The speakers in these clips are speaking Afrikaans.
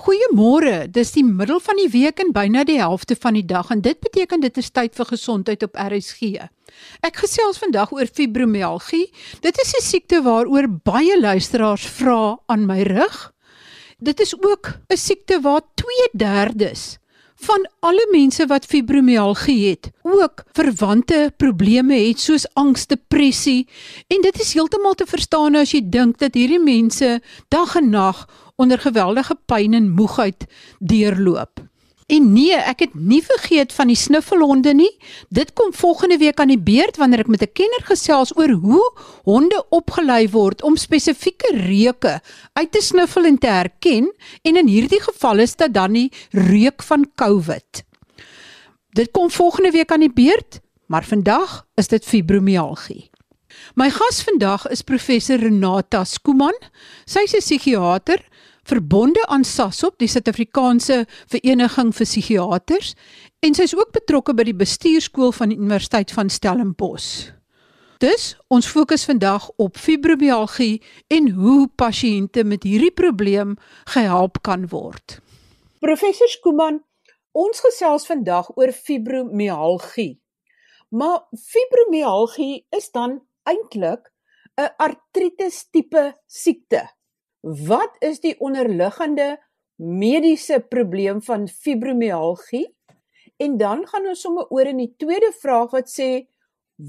Goeiemôre. Dis die middel van die week en byna die helfte van die dag en dit beteken dit is tyd vir gesondheid op RSG. Ek gesels vandag oor fibromialgie. Dit is 'n siekte waaroor baie luisteraars vra aan my rig. Dit is ook 'n siekte waar 2/3 van alle mense wat fibromialgie het, ook verwante probleme het soos angs, depressie en dit is heeltemal te verstaan as jy dink dat hierdie mense dag en nag onder geweldige pyn en moegheid deurloop. En nee, ek het nie vergeet van die snuffelhonde nie. Dit kom volgende week aan die beurt wanneer ek met 'n kenner gesels oor hoe honde opgelei word om spesifieke reuke uit te snuffel en te herken en in hierdie geval is dit dan die reuk van COVID. Dit kom volgende week aan die beurt, maar vandag is dit fibromialgie. My gas vandag is professor Renata Skuman. Sy is 'n psigiater verbonde aan SASOP, die Suid-Afrikaanse Vereniging vir Psigiaters, en sy is ook betrokke by die bestuurskool van die Universiteit van Stellenbosch. Dus ons fokus vandag op fibromialgie en hoe pasiënte met hierdie probleem gehelp kan word. Professor Skuman, ons gesels vandag oor fibromialgie. Maar fibromialgie is dan eintlik 'n artritis tipe siekte wat is die onderliggende mediese probleem van fibromialgie? En dan gaan ons sommer oor in die tweede vraag wat sê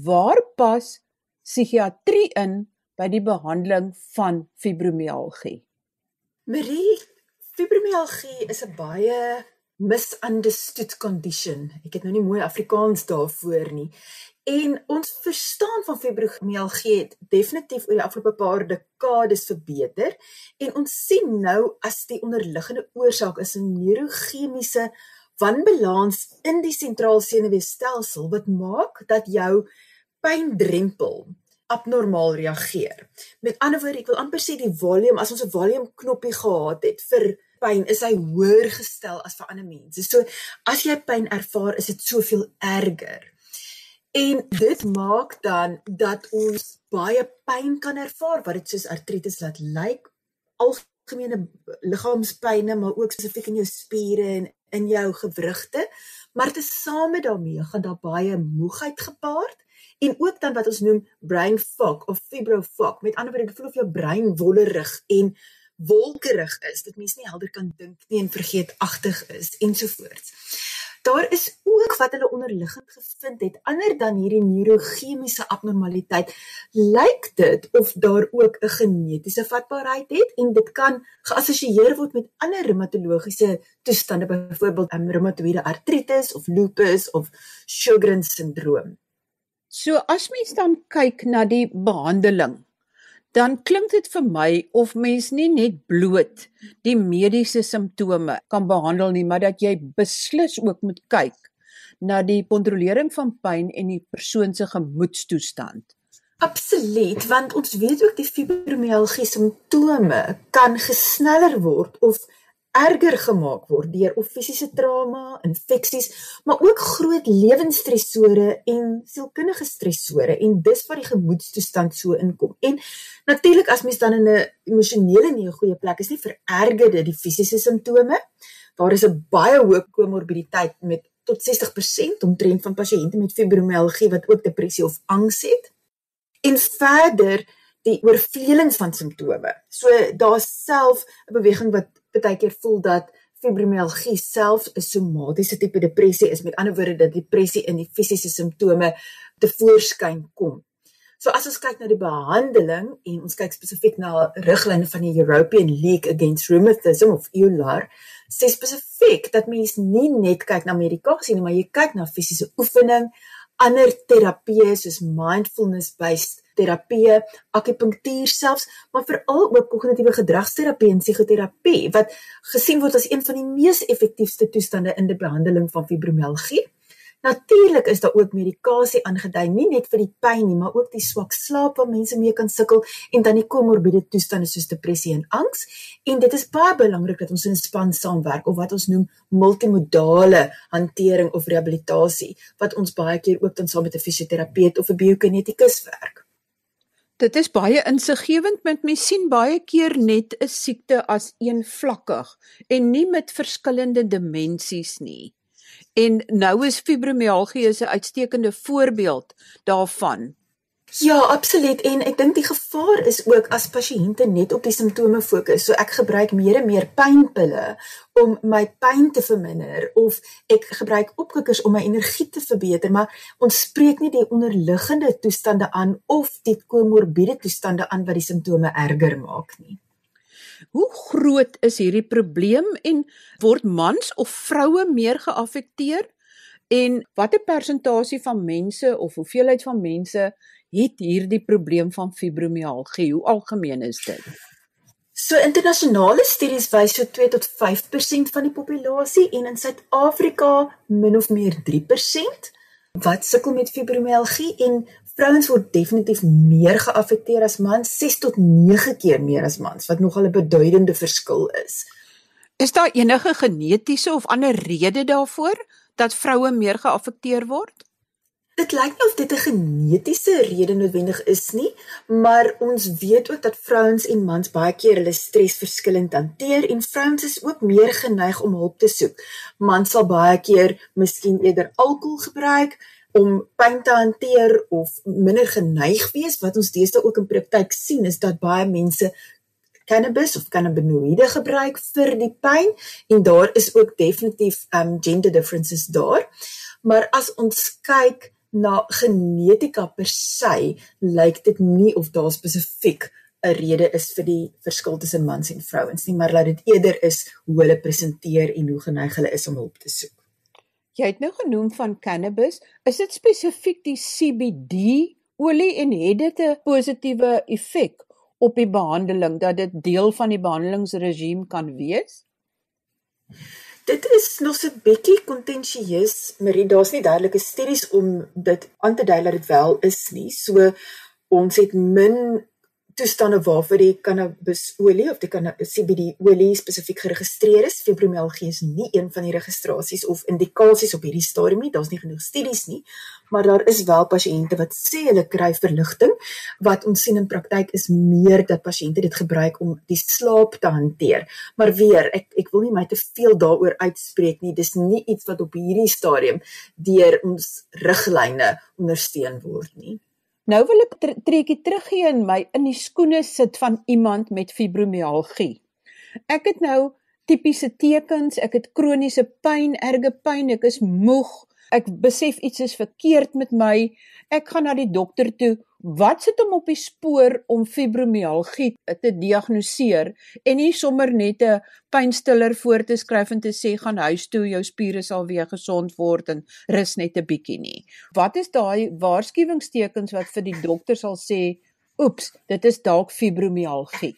waar pas psigiatrie in by die behandeling van fibromialgie? Marie, fibromialgie is 'n baie misunderstood condition. Ek het nou nie mooi Afrikaans daarvoor nie. En ons verstaan van fibromialgie het definitief oor die afgelope paar dekades verbeter en ons sien nou as die onderliggende oorsaak is 'n neurochemiese wanbalans in die sentrale senuweestelsel wat maak dat jou pyndrempel abnormaal reageer. Met ander woorde, ek wil amper sê die volume as ons 'n volume knoppie gehad het vir pyn is hy hoër gestel as vir ander mense. So as jy pyn ervaar, is dit soveel erger. En dit maak dan dat ons baie pyn kan ervaar wat dit soos artritis laat lyk. Algemene liggaamspyne, maar ook spesifiek in jou spiere en in jou gewrigte. Maar tesame daarmee gaan daar baie moegheid gepaard en ook dan wat ons noem brain fog of fibro fog. Met ander woorde, jy voel of jou brein wollerig en wolkerig is. Dit mens nie helder kan dink nie en vergeetagtig is ensovoorts. Daar is ook wat hulle onderliggend gevind het, ander dan hierdie neurochemiese abnormaliteit, lyk dit of daar ook 'n genetiese vatbaarheid het en dit kan geassosieer word met ander reumatologiese toestande, byvoorbeeld 'n reumatoïede artritis of lupus of Sjogren's sindroom. So as mens dan kyk na die behandeling dan klink dit vir my of mens nie net bloot die mediese simptome kan behandel nie, maar dat jy beslis ook moet kyk na die kontrolering van pyn en die persoon se gemoedstoestand. Absoluut, want ons weet ook die fibromialgie simptome kan gesneller word of erger gemaak word deur of fisiese trauma, infeksies, maar ook groot lewensstresore en sielkundige stresore en dis waar die gemoedstoestand so inkom. En natuurlik as mens dan in 'n emosionele nie 'n goeie plek is nie, vererger dit die fisiese simptome. Daar is 'n baie hoë komorbiditeit met tot 60% omtrent van pasiënte met fibromialgie wat ook depressie of angs het. En verder die oorvleeling van simptome. So daar's self 'n beweging wat baie keer voel dat fibromialgie self 'n somatiese tipe depressie is. Met ander woorde dat depressie in die fisiese simptome te voorskyn kom. So as ons kyk na die behandeling en ons kyk spesifiek na riglyne van die European League Against Rheumatism of EULAR, sê spesifiek dat mens nie net kyk na medikasie nie, maar jy kyk na fisiese oefening, ander terapieë soos mindfulness based terapie, akupunktuur selfs, maar veral ook kognitiewe gedragsterapie en psigoterapie wat gesien word as een van die mees effektiewste toestande in die behandeling van fibromialgie. Natuurlik is daar ook medikasie aangedui, nie net vir die pyn nie, maar ook die swak slaap wat mense mee kan sukkel en dan die komorbiede toestande soos depressie en angs. En dit is baie belangrik dat ons in span saamwerk of wat ons noem multimodale hantering of rehabilitasie wat ons baie keer ook dan saam met 'n fisioterapeut of 'n biokinetikus werk. Dit is baie insiggewend met mens sien baie keer net 'n siekte as eenvlakkig en nie met verskillende dimensies nie. En nou is fibromialgie 'n uitstekende voorbeeld daarvan. Ja, absoluut en ek dink die gevaar is ook as pasiënte net op die simptome fokus. So ek gebruik meer en meer pynpille om my pyn te verminder of ek gebruik opkikkers om my energie te verbeter, maar ons spreek nie die onderliggende toestande aan of die komorbiede toestande aan wat die simptome erger maak nie. Hoe groot is hierdie probleem en word mans of vroue meer geaffekteer? En watter persentasie van mense of hoeveelheid van mense het hierdie probleem van fibromialgie? Hoe algemeen is dit? So internasionale studies wys so 2 tot 5% van die populasie en in Suid-Afrika min of meer 3% wat sukkel met fibromialgie en vrouens word definitief meer geaffekteer as mans, 6 tot 9 keer meer as mans, wat nogal 'n beduidende verskil is. Is daar enige genetiese of ander rede daarvoor dat vroue meer geaffekteer word? Dit lyk nie of dit 'n genetiese rede noodwendig is nie, maar ons weet ook dat vrouens en mans baie keer hulle stres verskillend hanteer en vrouens is ook meer geneig om hulp te soek. Mans sal baie keer miskien eerder alkohol gebruik om pyn te hanteer of minder geneig wees wat ons deesdae ook in praktyk sien is dat baie mense cannabis of cannabinoïde gebruik vir die pyn en daar is ook definitief um gender differences daar. Maar as ons kyk na genetika per se lyk dit nie of daar spesifiek 'n rede is vir die verskil tussen mans en vrouens nie, maar laat dit eerder is hoe hulle presenteer en hoe geneig hulle is om hulp te soek. Jy het nou genoem van cannabis, is dit spesifiek die CBD olie en het dit 'n positiewe effek op die behandeling dat dit deel van die behandelingsregime kan wees? Dit is nog so 'n bietjie kontensieus, Marie. Daar's nie duidelike studies om dit aan te dui dat dit wel is nie. So ons het min toestande waarvoor die cannabisolie of die CBD olie spesifiek geregistreer is. Fibromialgie is nie een van die registrasies of indikasies op hierdie stadium nie. Daar's nie genoeg studies nie, maar daar is wel pasiënte wat sê hulle kry verligting. Wat ons sien in praktyk is meer dat pasiënte dit gebruik om die slaap te hanteer. Maar weer, ek ek wil nie my te veel daaroor uitspreek nie. Dis nie iets wat op hierdie stadium deur ons riglyne ondersteun word nie. Nou wil ek trekkie teruggee in my in die skoene sit van iemand met fibromialgie. Ek het nou tipiese tekens, ek het kroniese pyn, erge pyn, ek is moeg, ek besef iets is verkeerd met my. Ek gaan na die dokter toe. Wat sit hom op die spoor om fibromialgie te diagnoseer en nie sommer net 'n pynstiller voor te skryf en te sê gaan huis toe, jou spiere sal weer gesond word en rus net 'n bietjie nie. Wat is daai waarskuwingstekens wat vir die dokter sal sê, "Oeps, dit is dalk fibromialgie."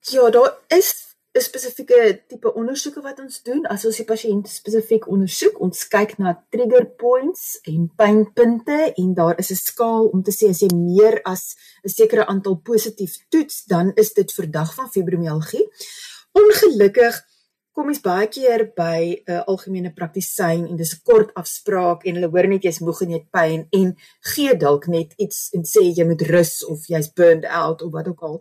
Ja, daar is 'n spesifieke tipe ondersoeke wat ons doen. As ons die pasiënt spesifiek ondersoek, ons kyk na trigger points en pynpunte en daar is 'n skaal om te sê as jy meer as 'n sekere aantal positief toets, dan is dit verdag van fibromialgie. Ongelukkig kom ons baie keer by 'n uh, algemene praktisyn en dis 'n kort afspraak en hulle hoor net jy's moeg en jy het pyn en gee dalk net iets en sê jy moet rus of jy's burned out of wat ook al.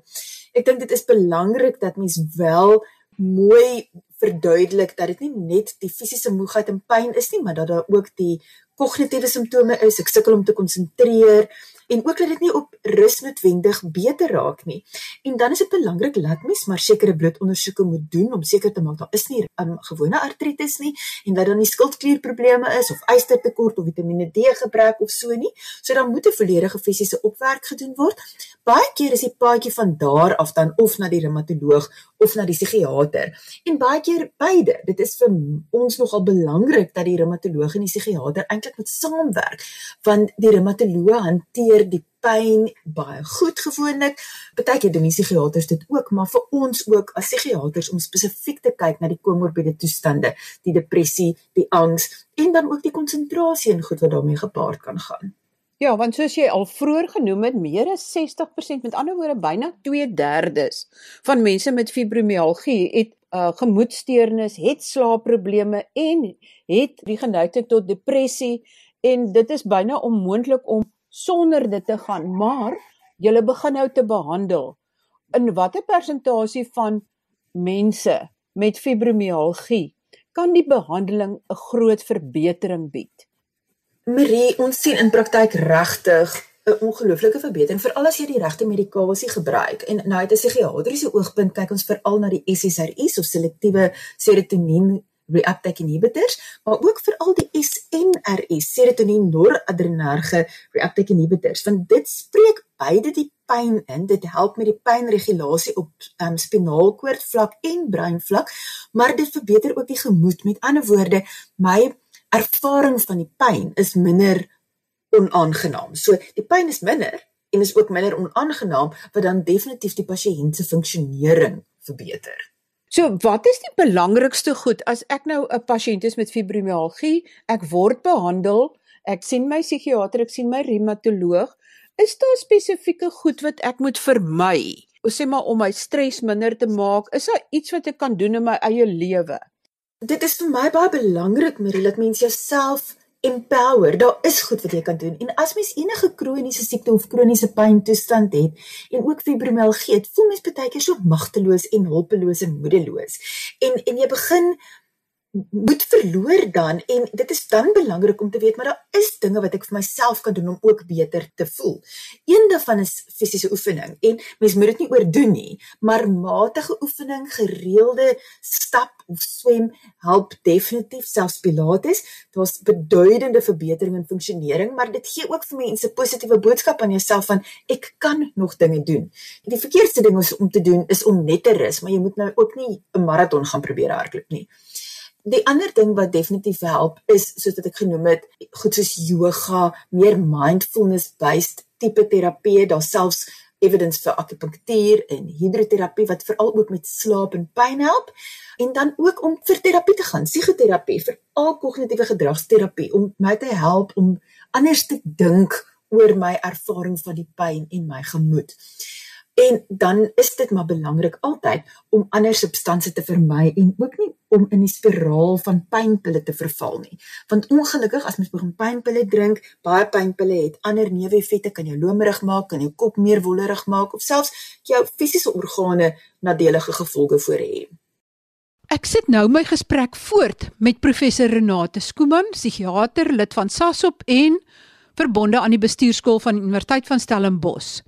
Ek dink dit is belangrik dat mens wel mooi verduidelik dat dit nie net die fisiese moegheid en pyn is nie, maar dat daar ook die kognitiewe simptome is. Ek sukkel om te konsentreer en ook dat dit nie op rus noodwendig beter raak nie. En dan is dit belangrik dat mens maar sekere bloedondersoeke moet doen om seker te maak daar is nie 'n um, gewone artritis nie en dat daar nie skildklierprobleme is of ystertekort of Vitamiene D gebrek of so nie. So dan moet 'n volledige fisiese opwerk gedoen word. Baie keer is die paadjie van daar af dan of na die reumatoloog of na die psigiater. En baie keer beide. Dit is vir ons nogal belangrik dat die reumatoloog en die psigiater eintlik moet saamwerk want die reumatoloog hanteer die pyn baie goed gewoonlik. Partykeer doen die psigiaters dit ook, maar vir ons ook as psigiaters om spesifiek te kyk na die komorbiede toestande, die depressie, die angs en dan ook die konsentrasie en goed wat daarmee gepaard kan gaan. Ja, want soos jy al vroeër genoem het, meer as 60%, met ander woorde byna 2/3 van mense met fibromialgie het uh gemoedsteurnis, het slaapprobleme en het die geneigtheid tot depressie en dit is byna onmoontlik om sonder dit te gaan, maar julle begin nou te behandel, in watter persentasie van mense met fibromialgie kan die behandeling 'n groot verbetering bied? Marie, ons sien in praktyk regtig 'n ongelooflike verbetering veral as jy die regte medikasie gebruik. En nou uit 'n psigiatriese oogpunt kyk ons veral na die SSRI's of selektiewe serotonien reuptake inhibitors, maar ook veral die SNRI's, serotonien noradrenerge reuptake inhibitors, want dit spreek beide die pyn in. Dit help met die pynregulasie op um, spinaalkoord vlak en brein vlak, maar dit verbeter ook die gemoed. Met ander woorde, my ervaring van die pyn is minder onaangenaam. So die pyn is minder en is ook minder onaangenaam wat dan definitief die pasiënt se funksionering verbeter. So wat is die belangrikste goed as ek nou 'n pasiënt is met fibromialgie, ek word behandel, ek sien my psigiater, ek sien my reumatoloog, is daar spesifieke goed wat ek moet vermy? Ons sê maar om my stres minder te maak, is daar iets wat ek kan doen in my eie lewe? Dit is vir my baie belangrik, Marie, dat mens jouself empower. Daar is goed wat jy kan doen. En as mens enige kroniese siekte of kroniese pyn toestand het en ook fibromialgie voel mens baie keer so magteloos en hulpeloos en moedeloos. En en jy begin moet verloor dan en dit is dan belangrik om te weet maar daar is dinge wat ek vir myself kan doen om ook beter te voel. Een daarvan is fisiese oefening en mens moet dit nie oordoen nie, maar matige oefening, gereelde stap of swem help definitief selfs pilates. Daar's beduidende verbetering in funksionering, maar dit gee ook vir mense 'n positiewe boodskap aan jouself van ek kan nog dinge doen. Die verkeerdste ding om te doen is om net te rus, maar jy moet nou ook nie 'n maraton gaan probeer hardloop nie. Die ander ding wat definitief help is soos wat ek genoem het, goed soos yoga, meer mindfulness based tipe terapie, daar selfs evidence vir akupunktuur en hidroterapie wat veral ook met slaap en pyn help en dan ook om vir terapie te gaan, psigoterapie, vir al kognitiewe gedragsterapie om my te help om anders te dink oor my ervaring van die pyn en my gemoed. En dan is dit maar belangrik altyd om ander substansies te vermy en ook nie om in die spiraal van pynpille te verval nie. Want ongelukkig as mens begin pynpille drink, baie pynpille het ander neeweffekte, kan jou lomerig maak, kan jou kop meer wollerig maak of selfs jou fisiese organe nadelige gevolge voor hê. Ek sit nou my gesprek voort met professor Renate Skooman, psigiater, lid van SASOP en verbonde aan die bestuurskool van die Universiteit van Stellenbosch.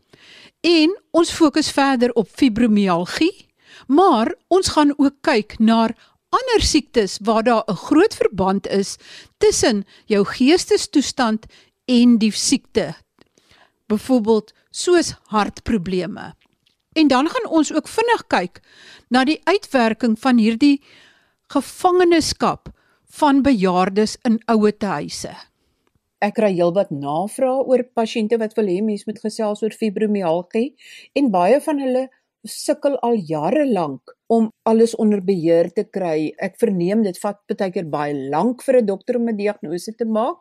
En ons fokus verder op fibromialgie, maar ons gaan ook kyk na ander siektes waar daar 'n groot verband is tussen jou geestestoestand en die siekte. Byvoorbeeld soos hartprobleme. En dan gaan ons ook vinnig kyk na die uitwerking van hierdie gevangenskap van bejaardes in ouetehuise ek kry heelwat navrae oor pasiënte wat wil hê mense moet gesels oor fibromialgie en baie van hulle sukkel al jare lank om alles onder beheer te kry. Ek verneem dit vat baie keer baie lank vir 'n dokter om 'n diagnose te maak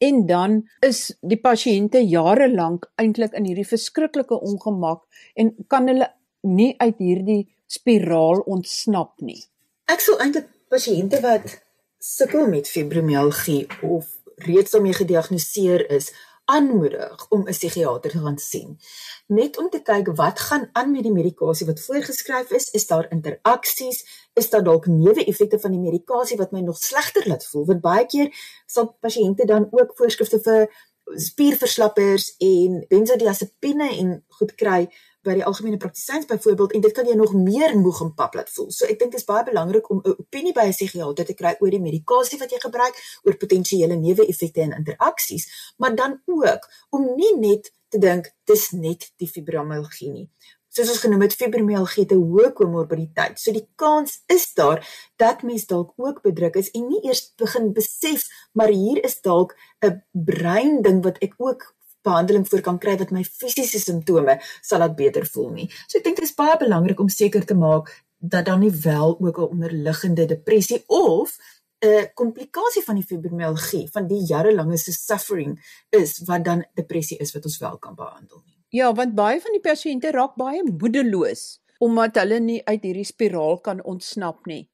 en dan is die pasiënte jare lank eintlik in hierdie verskriklike ongemak en kan hulle nie uit hierdie spiraal ontsnap nie. Ek sou eintlik pasiënte wat sukkel met fibromialgie of reeds daarmee gediagnoseer is, aanmoedig om 'n psigiater te gaan sien. Net om te kyk wat gaan aan met die medikasie wat voorgeskryf is, is daar interaksies, is daar dalk neeweffekte van die medikasie wat my nog slegter laat voel? Want baie keer sal pasiënte dan ook voorskrifte vir spierverslappers en benzodiazepine en goed kry by die algemene praktisyns byvoorbeeld en dit kan jou nog meer moeg en pap laat voel. So ek dink dit is baie belangrik om 'n opinie by 'n psigiatër te kry oor die medikasie wat jy gebruik, oor potensiële neeweffekte en interaksies, maar dan ook om nie net te dink dis net die fibromialgie nie. Soos ons genoem het, fibromialgie het 'n hoë komorbiditeit. So die kans is daar dat mens dalk ook bedruk is en nie eers begin besef maar hier is dalk 'n brein ding wat ek ook behandeling voor kan kry wat my fisiese simptome sal laat beter voel nie. So ek dink dit is baie belangrik om seker te maak dat dan nie wel ook 'n onderliggende depressie of 'n komplikasie van die fibromialgie van die jarelange se suffering is wat dan depressie is wat ons wel kan behandel nie. Ja, want baie van die pasiënte raak baie moedeloos omdat hulle nie uit hierdie spiraal kan ontsnap nie.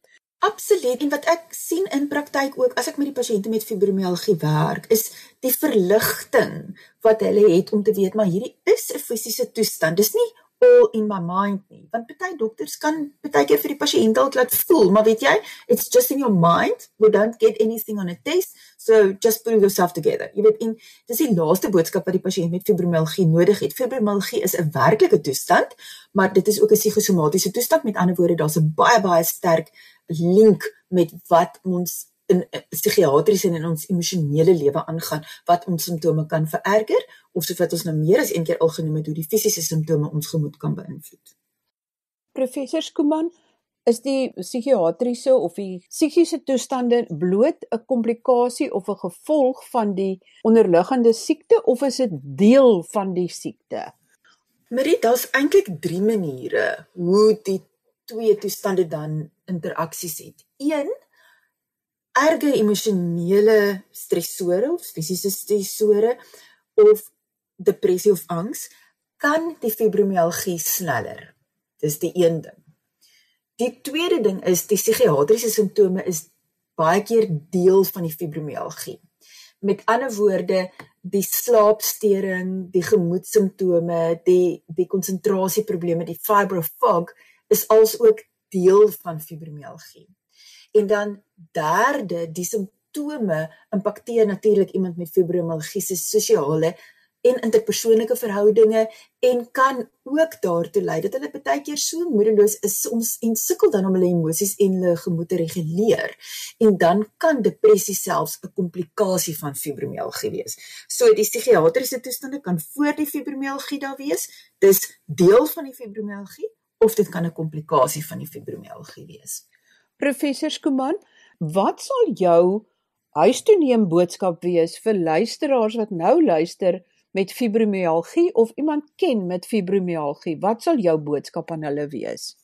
Absoluut en wat ek sien in praktyk ook as ek met die pasiënte met fibromialgie werk is die verligting wat hulle het om te weet maar hierdie is 'n fisiese toestand. Dis nie all in my mind nie. Want baie dokters kan baie keer vir die pasiënt dalk laat voel, maar weet jy, it's just in your mind. We don't get anything on a test. So just put yourself together. Jy weet, en dis die laaste boodskap wat die pasiënt met fibromialgie nodig het. Fibromialgie is 'n werklike toestand, maar dit is ook 'n psigosomatiese toestand. Met ander woorde, daar's 'n baie baie sterk link met wat ons in psigiatries en in ons emosionele lewe aangaan wat ons simptome kan vererger of soos wat ons nou meer as een keer al genoem het hoe die fisiese simptome ons gemoed kan beïnvloed. Professor Skuman, is die psigiatriese of die psigiese toestande bloot 'n komplikasie of 'n gevolg van die onderliggende siekte of is dit deel van die siekte? Marie, daar's eintlik 3 maniere hoe die twee toestande dan interaksies het. Een erge emosionele stresore of fisiese stresore of depressie of angs kan die fibromialgie sneller. Dis die een ding. Die tweede ding is die psigiatriese simptome is baie keer deel van die fibromialgie. Met ander woorde, die slaapstering, die gemoedssimptome, die die konsentrasieprobleme, die fibrofog is alsook deel van fibromialgie. En dan derde, die simptome impakteer natuurlik iemand met fibromialgie se sosiale en interpersoonlike verhoudinge en kan ook daartoe lei dat hulle baie keer so moedeloos is soms en sukkel dan om hulle emosies en hulle gemoed te reguleer. En dan kan depressie selfs 'n komplikasie van fibromialgie wees. So die psigiatriese toestande kan voor die fibromialgie daar wees. Dis deel van die fibromialgie of dit kan 'n komplikasie van die fibromialgie wees. Professor Skuman, wat sal jou huistoeneem boodskap wees vir luisteraars wat nou luister met fibromialgie of iemand ken met fibromialgie? Wat sal jou boodskap aan hulle wees?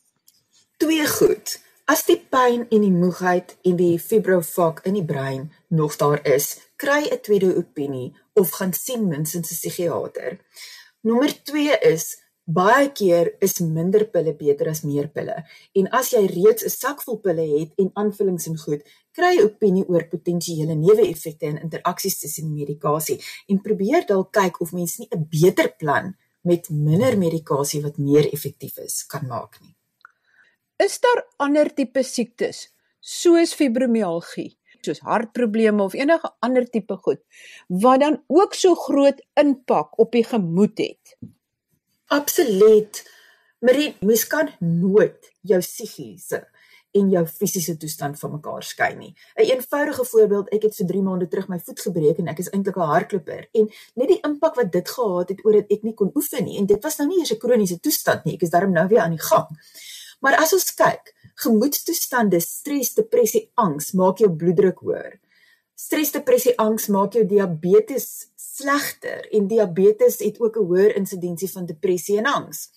Twee goed. As die pyn en die moegheid en die fibrofag in die brein nog daar is, kry 'n tweede opinie of gaan sien minstens 'n psigiater. Nommer 2 is Baie keer is minder pille beter as meer pille. En as jy reeds 'n sak vol pille het en aanvullings en goed, kry jy opinie oor potensiële neeweffekte en interaksies tussen medikasie en probeer dalk kyk of mens nie 'n beter plan met minder medikasie wat meer effektief is kan maak nie. Is daar ander tipe siektes soos fibromialgie, soos hartprobleme of enige ander tipe goed wat dan ook so groot impak op die gemoed het? Absoluut. Marie, mens kan nooit jou psigiese en jou fisiese toestand van mekaar skei nie. 'n een Eenvoudige voorbeeld, ek het so 3 maande terug my voet gebreek en ek is eintlik 'n hardloper en net die impak wat dit gehad het oor dat ek nie kon oefen nie en dit was nou nie eers 'n kroniese toestand nie, ek is daarom nou weer aan die gang. Maar as ons kyk, gemoedstoestande, stres, depressie, angs maak jou bloeddruk hoër. Stres, depressie, angs maak jou diabetes slegter en diabetes het ook 'n hoër insidensie van depressie en angs.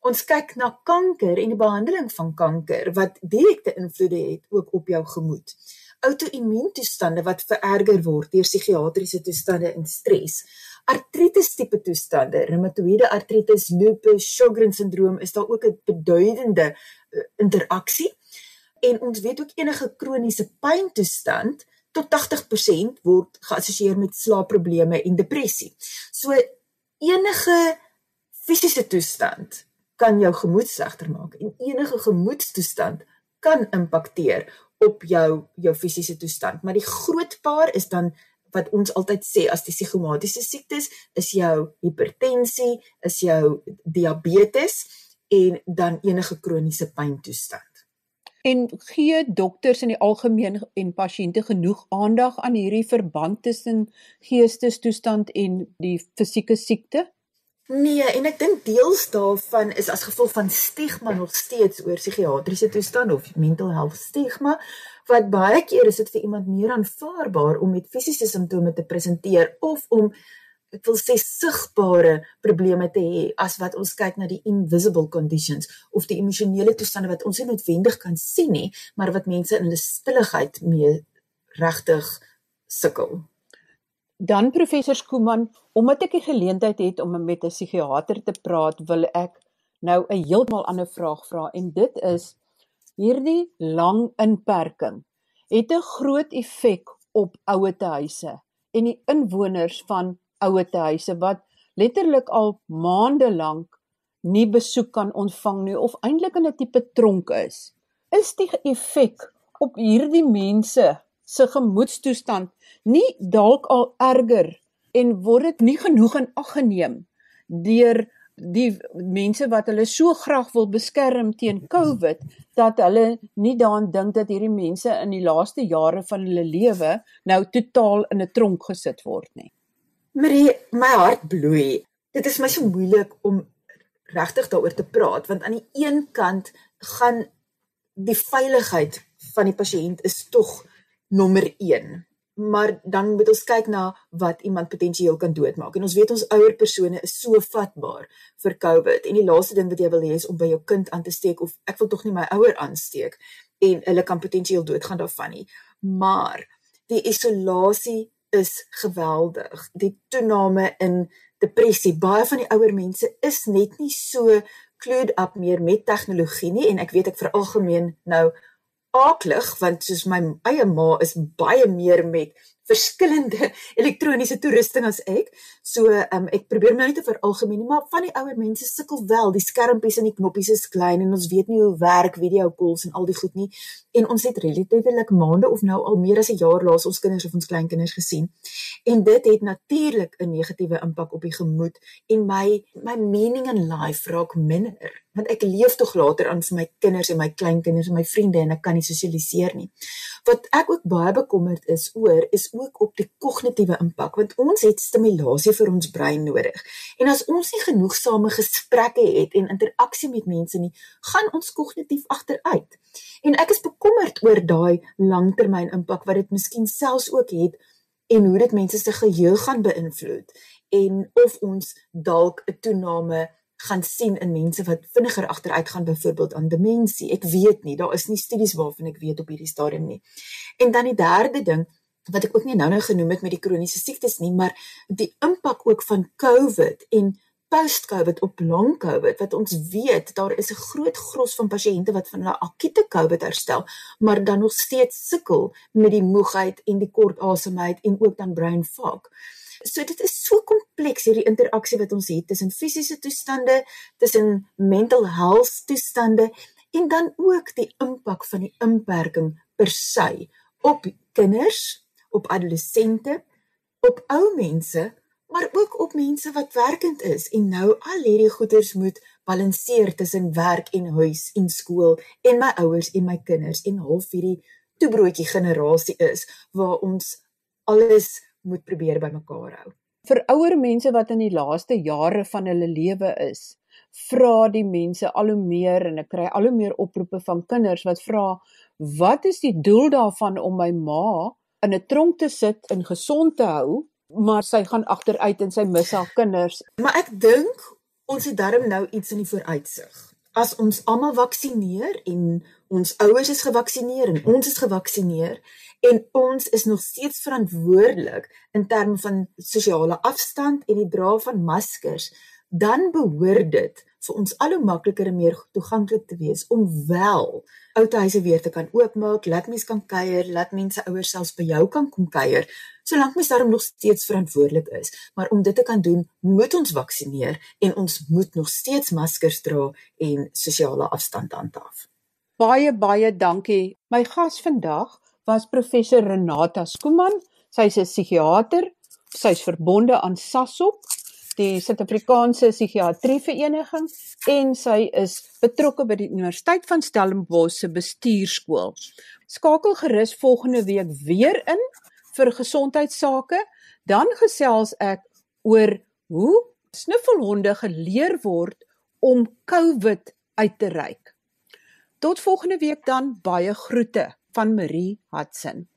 Ons kyk na kanker en die behandeling van kanker wat direkte invloede het ook op jou gemoed. Outoimmuuntoestande wat vererger word deur psigiatriese toestande en stres. Artritis tipe toestande, reumatoïede artritis, lupus, Sjogren sindroom is daar ook 'n beduidende uh, interaksie. En ons weet ook enige kroniese pyntoestand tot 80% word geassosieer met slaapprobleme en depressie. So enige fisiese toestand kan jou gemoed slegter maak en enige gemoedstoestand kan impakteer op jou jou fisiese toestand. Maar die groot paar is dan wat ons altyd sê as die psigomatiese siektes is jou hipertensie, is jou diabetes en dan enige kroniese pyntoestand en gee dokters in die algemeen en pasiënte genoeg aandag aan hierdie verband tussen geestestoestand en die fisieke siekte? Nee, en ek dink deels daarvan is as gevolg van stigma nog steeds oor psigiatriese toestand of mental health stigma wat baie keer is dit vir iemand meer aanvaarbaar om met fisiese simptome te presenteer of om ek wil sê sigbare probleme te hê as wat ons kyk na die invisible conditions of die emosionele toestande wat ons nie noodwendig kan sien nie, maar wat mense in hulle stilligheid mee regtig sukkel. Dan professor Skooman, omdat ek die geleentheid het om met 'n psigiater te praat, wil ek nou 'n heeltemal ander vraag vra en dit is hierdie lang inperking het 'n groot effek op ouete huise en die inwoners van ouete huise wat letterlik al maande lank nie besoek kan ontvang nie of eintlik in 'n tipe tronk is. Is die effek op hierdie mense se gemoedstoestand nie dalk al erger en word dit nie genoeg in ag geneem deur die mense wat hulle so graag wil beskerm teen COVID dat hulle nie daaraan dink dat hierdie mense in die laaste jare van hulle lewe nou totaal in 'n tronk gesit word nie. Marie, my hart bloei. Dit is my so moeilik om regtig daaroor te praat want aan die een kant gaan die veiligheid van die pasiënt is tog nommer 1 maar dan moet ons kyk na wat iemand potensieel kan doodmaak. En ons weet ons ouer persone is so vatbaar vir COVID. En die laaste ding wat jy wil hê is om by jou kind aan te steek of ek wil tog nie my ouer aansteek en hulle kan potensieel doodgaan daarvan nie. Maar die isolasie is geweldig. Die toename in depressie. Baie van die ouer mense is net nie so clued up meer met tegnologie nie en ek weet ek veralgemeen nou aaklig want soos my eie ma is baie meer met verskillende elektroniese toerusting as ek. So um, ek probeer nou nie te veralgemeen nie, maar van die ouer mense sukkel wel. Die skermpies en die knoppies is klein en ons weet nie hoe werk video calls en al die goed nie. En ons het relatiefelik maande of nou al meer as 'n jaar laas ons kinders of ons kleinkinders gesien. En dit het natuurlik 'n negatiewe impak op die gemoed en my my meaning in life raak minder want ek leef tog later aan vir my kinders en my kleinkinders en my vriende en ek kan nie sosialiseer nie. Wat ek ook baie bekommerd is oor is ook op die kognitiewe impak want ons het stimulasie vir ons brein nodig. En as ons nie genoegsame gesprekke het en interaksie met mense nie, gaan ons kognitief agteruit. En ek is bekommerd oor daai langtermyn impak wat dit miskien selfs ook het en hoe dit mense se geheue gaan beïnvloed en of ons dalk 'n toename gaan sien in mense wat vinniger agteruit gaan byvoorbeeld aan demensie. Ek weet nie, daar is nie studies waarvan ek weet op hierdie stadium nie. En dan die derde ding wat ek ook nie nou-nou genoem het met die kroniese siektes nie, maar die impak ook van COVID en post-COVID op long COVID wat ons weet daar is 'n groot gros van pasiënte wat van hulle akute COVID herstel, maar dan nog steeds sukkel met die moegheid en die kort asemheid en ook dan brain fog. So dit is so kompleks hierdie interaksie wat ons het tussen fisiese toestande, tussen mental health toestande en dan ook die impak van die inperking per se op kinders op adolessente, op ou mense, maar ook op mense wat werkend is en nou al hierdie goeders moet balanseer tussen werk en huis en skool en my ouers en my kinders en half hierdie toebroodjie generasie is waar ons alles moet probeer bymekaar hou. Vir ouer mense wat in die laaste jare van hulle lewe is, vra die mense al hoe meer en ek kry al hoe meer oproepe van kinders wat vra wat is die doel daarvan om my ma in 'n tronk te sit en gesond te hou, maar sy gaan agteruit en sy mis haar kinders. Maar ek dink ons het darm nou iets in die vooruitsig. As ons almal vaksineer en ons ouers is gevaksineer en ons is gevaksineer en ons is nog steeds verantwoordelik in terme van sosiale afstand en die dra van maskers, dan behoort dit vir ons al hoe makliker en meer toeganklik te wees om wel ou huise weer te kan oopmaak, laat mense kan kuier, laat mense ouers selfs by jou kan kom kuier, solank mens daarom nog steeds verantwoordelik is. Maar om dit te kan doen, moet ons vaksineer en ons moet nog steeds maskers dra en sosiale afstand handhaaf. Baie baie dankie. My gas vandag was professor Renata Skuman. Sy's 'n psigiater. Sy's verbonde aan SASOP die Suid-Afrikaanse Psigiatrie Vereniging en sy is betrokke by die Universiteit van Stellenbosch se bestuurskool. Skakel gerus volgende week weer in vir gesondheidsake, dan gesels ek oor hoe snuffelhonde geleer word om COVID uit te reik. Tot volgende week dan baie groete van Marie Hudson.